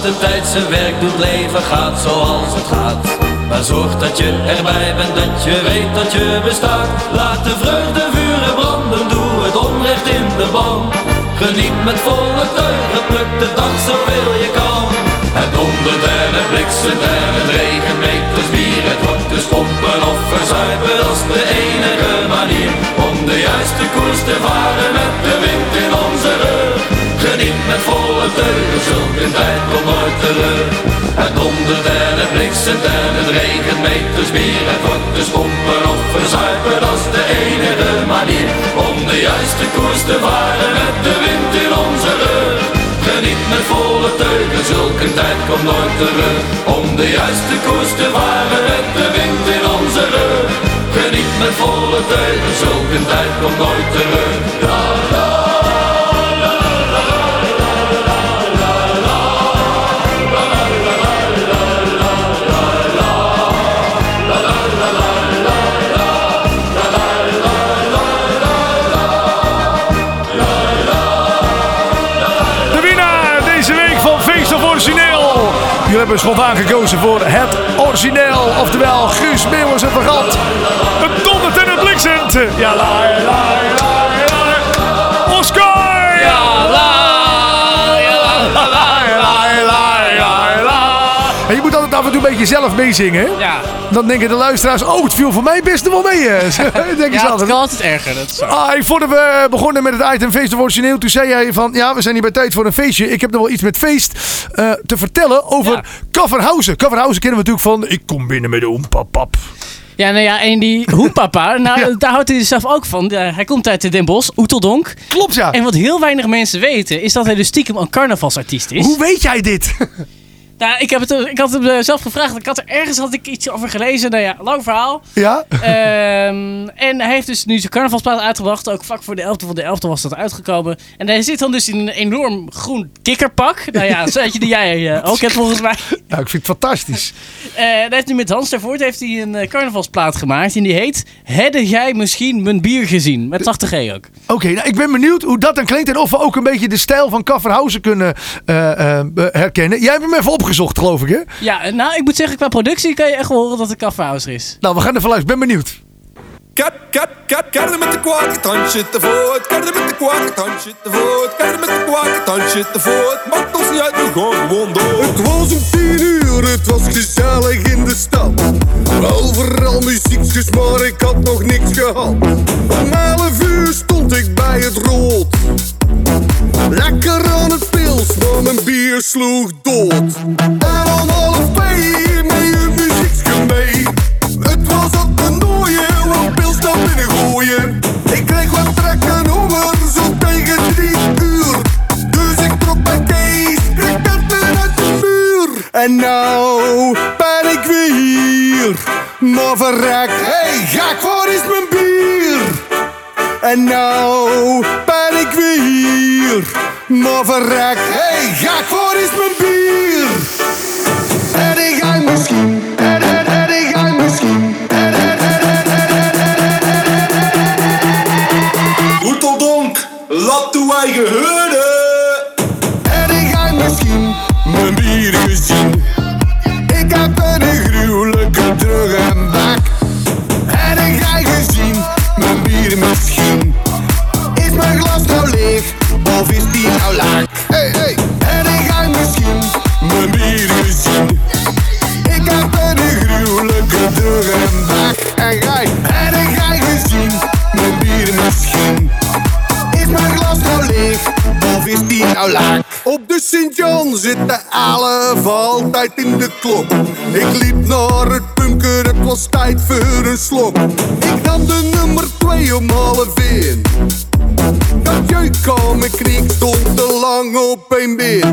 Speaker 18: De tijd zijn werk doet, leven gaat zoals het gaat. Maar zorg dat je erbij bent, dat je weet dat je bestaat. Laat de vreugde vuren branden, doe het onrecht in de ban. Geniet met volle teugen, pluk de dag zoveel je kan. Het dondert en het bliksemt en het regent meters bier. Het wordt dus pompen of verzuipen, is de enige manier. Om de juiste koers te varen met de wind. Met volle teugen, zulke tijd komt nooit terug. Het dondert en het bliksemt en het regent meters bier. Het wordt dus pompen of verzuipen, dat is de enige manier. Om de juiste koers te varen met de wind in onze rug. Geniet met volle teugen, zulke tijd komt nooit terug. Om de juiste koers te varen met de wind in onze rug. Geniet met volle teugen, zulke tijd komt nooit terug. La.
Speaker 1: Hebben spontaan gekozen voor het origineel. Oftewel Guus Meeuwis en Vergant. Het dondert en het bliksemt. Ja, la, la, la. Af en toe een beetje zelf meezingen.
Speaker 5: Ja.
Speaker 1: Dan denken de luisteraars, oh, het viel voor mij best wel mee. ze
Speaker 5: Ja, het
Speaker 1: altijd.
Speaker 5: kan altijd erger. Dat is zo.
Speaker 1: Ah, voordat we begonnen met het item Feest of Origineel, toen zei jij van, ja, we zijn hier bij tijd voor een feestje. Ik heb nog wel iets met feest eh, te vertellen over Kafferhausen. Kafferhausen kennen we natuurlijk van, ik kom binnen met de oempapap.
Speaker 5: Ja, nou ja, en die hoepapa, nou, daar houdt hij zelf ook van. Hij komt uit de Den Bosch, Oeteldonk.
Speaker 1: Klopt, ja.
Speaker 5: En wat heel weinig mensen weten, is dat hij dus stiekem een carnavalsartiest is.
Speaker 1: Hoe weet jij dit?
Speaker 5: Nou, ik, heb het, ik had hem eh, zelf gevraagd. Ik had er ergens had ik iets over gelezen. Nou ja, lang verhaal.
Speaker 1: Ja?
Speaker 5: Ehm, en hij heeft dus nu zijn carnavalsplaat uitgebracht. Ook vlak voor de 11e van de 11e was dat uitgekomen. En hij zit dan dus in een enorm groen kikkerpak. Nou ja, zo'n die jij eh, ook hebt volgens mij.
Speaker 1: Nou, ik vind het fantastisch.
Speaker 5: Eh, hij heeft nu met Hans Tervoort heeft hij een carnavalsplaat gemaakt. En die heet Hedde jij misschien mijn bier gezien? Met 80G ook.
Speaker 1: Oké, nou, ik ben benieuwd hoe dat dan klinkt en of we ook een beetje de stijl van Kafferhausen kunnen herkennen. Jij hebt hem even opgezocht, geloof ik, hè?
Speaker 5: Ja, nou, ik moet zeggen, qua productie kan je echt wel horen dat het Kaffenhauser is.
Speaker 1: Nou, we gaan even luisteren. Ben benieuwd.
Speaker 19: Kat, kat, kat, karren met de kwakke tandje te voort. Karren met de kwakke tandje te voort. Karren met de kwakke tandje te voort. Maakt ons niet uit, we gaan gewoon door.
Speaker 20: Het was om tien uur, het was gezellig in de stad. Overal muziekjes, maar ik had nog niks gehad. Om elf uur stond ik bij het rood. Lekker aan het pils, maar mijn bier sloeg dood. En om half twee met uw muziekje mee. Het was op de nooie, want pils naar binnen gooien. Ik kreeg wat trekken honger, zo tegen drie uur. Dus ik trok mijn Kees, kriketten uit de muur. En nou ben ik weer hier. Maar verrek, hey, mijn bier? En nou ben ik weer. Maar verrek, hey, waar is in. Ik liep naar het bunker, het was tijd voor een slok. Ik nam de nummer twee om half één. Dat jeuk kwam, ik kreeg stond te lang op een been.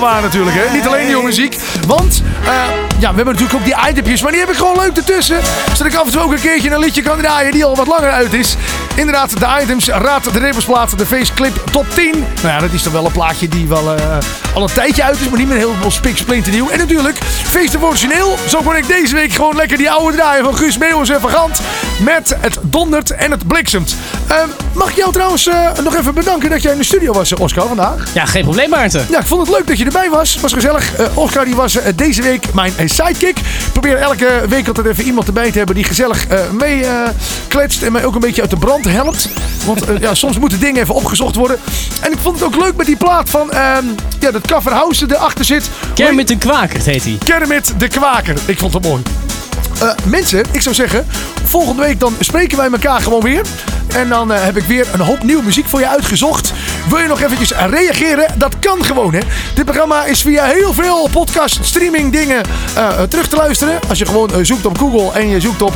Speaker 20: Waar
Speaker 1: natuurlijk, hè. Niet alleen nieuwe muziek. Want, eh, ja, we hebben natuurlijk ook die itempjes. Maar die heb ik gewoon leuk ertussen. Zodat ik af en toe ook een keertje een liedje kan draaien die al wat langer uit is. Inderdaad, de items, raad de rebelsplaat, de faceclip top 10. Nou ja, dat is toch wel een plaatje die wel eh, al een tijdje uit is. Maar niet meer helemaal spik splinternieuw. En natuurlijk, feest of origineel. Zo kon ik deze week gewoon lekker die oude draaien van Guus Meeuwis en Van Gant. Met het dondert en het bliksemt. Eh, mag ik jou trouwens eh, nog even bedanken dat jij in de studio was, eh, Oscar, vandaag?
Speaker 5: Ja, geen probleem, Maarten.
Speaker 1: Ja, ik vond het leuk dat je erbij was. Was gezellig. Oscar die was deze week mijn sidekick. Ik probeer elke week altijd even iemand erbij te hebben die gezellig mee kletst. En mij ook een beetje uit de brand helpt. Want eh, ja, soms moeten dingen even opgezocht worden. En ik vond het ook leuk met die plaat van ehm, ja, dat Kafferhausen erachter zit.
Speaker 5: Kermit de Kwaker heet hij.
Speaker 1: Kermit de Kwaker. Ik vond het mooi. Eh, mensen, ik zou zeggen, volgende week dan spreken wij elkaar gewoon weer. En dan eh, heb ik weer een hoop nieuwe muziek voor je uitgezocht. Wil je nog eventjes reageren? Dat kan gewoon, hè. Dit programma is via heel veel podcast, streaming dingen eh, terug te luisteren. Als je gewoon zoekt op Google en je zoekt op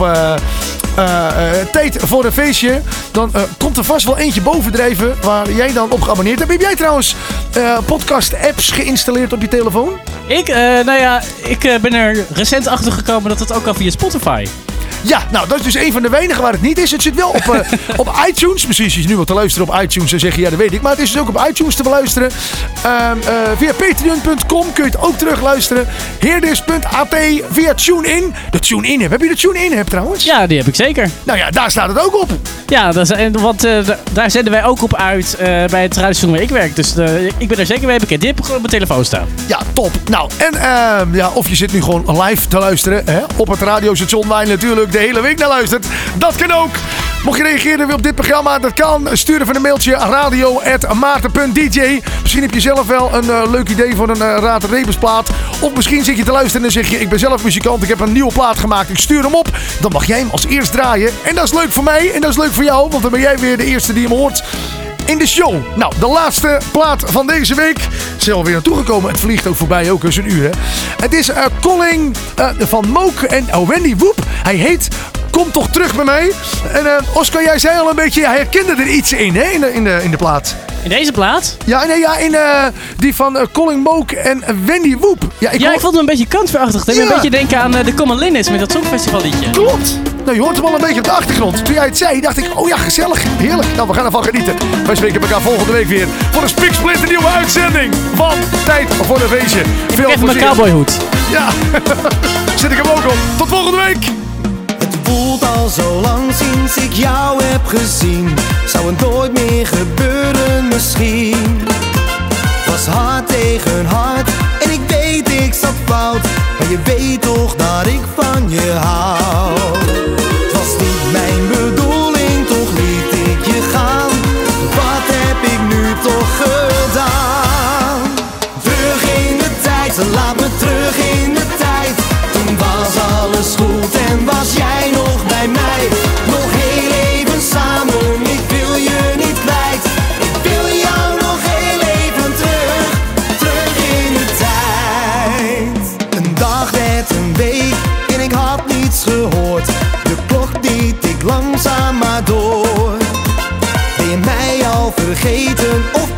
Speaker 1: tijd voor een feestje. Dan komt er vast wel eentje bovendrijven waar jij dan op geabonneerd hebt. Heb jij trouwens eh, podcast apps geïnstalleerd op je telefoon?
Speaker 5: Ik, nou ja, ik ben er recent achter gekomen dat het ook al via Spotify.
Speaker 1: Ja, nou, dat is dus een van de weinigen waar het niet is. Het zit wel op, eh, op iTunes. Misschien is je nu wat te luisteren op iTunes en zeg je, ja, dat weet ik. Maar het is dus ook op iTunes te beluisteren. Ehm, eh, via patreon.com kun je het ook terug luisteren. Heerdis.at via TuneIn. De TuneIn app. Heb je de TuneIn app trouwens?
Speaker 5: Ja, die heb ik zeker.
Speaker 1: Nou ja, daar staat het ook op.
Speaker 5: Ja, dat is, en, want eh, da- daar zenden wij ook op uit bij het radiostation waar ik werk. Dus ik ben er zeker mee bekend. Die heb ik op mijn telefoon staan.
Speaker 1: Ja, top. Nou, en ehm, ja, of je zit nu gewoon live te luisteren hè, op het radiostation je natuurlijk de hele week naar luistert. Dat kan ook. Mocht je reageren op dit programma, dat kan. Stuur even een mailtje radio.maarten.dj. Misschien heb je zelf wel een eh, leuk idee voor een uh, Raad. Of misschien zit je te luisteren en zeg je, ik ben zelf muzikant, ik heb een nieuwe plaat gemaakt, ik stuur hem op. Dan mag jij hem als eerst draaien. En dat is leuk voor mij en dat is leuk voor jou, want dan ben jij weer de eerste die hem hoort in de show. Nou, de laatste plaat van deze week. Is er alweer naartoe gekomen. Het vliegt ook voorbij, ook eens een uur. Hè? Het is eh Calling eh, van Moke en oh, Wendy Woep. Hij heet Kom toch terug bij mij. En eh, Oscar, jij zei al een beetje, hij herkende er iets in, hè? In de, in de, in de plaat.
Speaker 5: In deze plaat?
Speaker 1: Ja, nee, ja in eh, die van eh, Colin Moke en Wendy Woep. Ja, ik,
Speaker 5: ja,
Speaker 1: hoor-
Speaker 5: ik vond hem een beetje kantverachtig. Ik
Speaker 1: Ja.
Speaker 5: een beetje denken aan de Common Linnets met dat Songfestivalliedje.
Speaker 1: Klopt. Nou, je hoort hem al een beetje op de achtergrond. Toen jij het zei, dacht ik, oh ja, gezellig, heerlijk. Nou, we gaan ervan genieten. Wij spreken elkaar volgende week weer voor een spiksplinter nieuwe uitzending van Tijd voor een Feestje.
Speaker 5: Ik heb mijn cowboyhoed.
Speaker 1: Ja, zet ik hem ook op. Tot volgende week.
Speaker 16: Voelt al zo lang sinds ik jou heb gezien. Zou het nooit meer gebeuren misschien. Was hart tegen hart en ik weet ik zat fout. Maar je weet toch dat ik van je hou. Het was niet mijn bedoeling, toch liet ik je gaan. Wat heb ik nu toch gedaan? Terug in de tijd, laat me terug in de tijd. Toen was alles goed en was jij vergeten of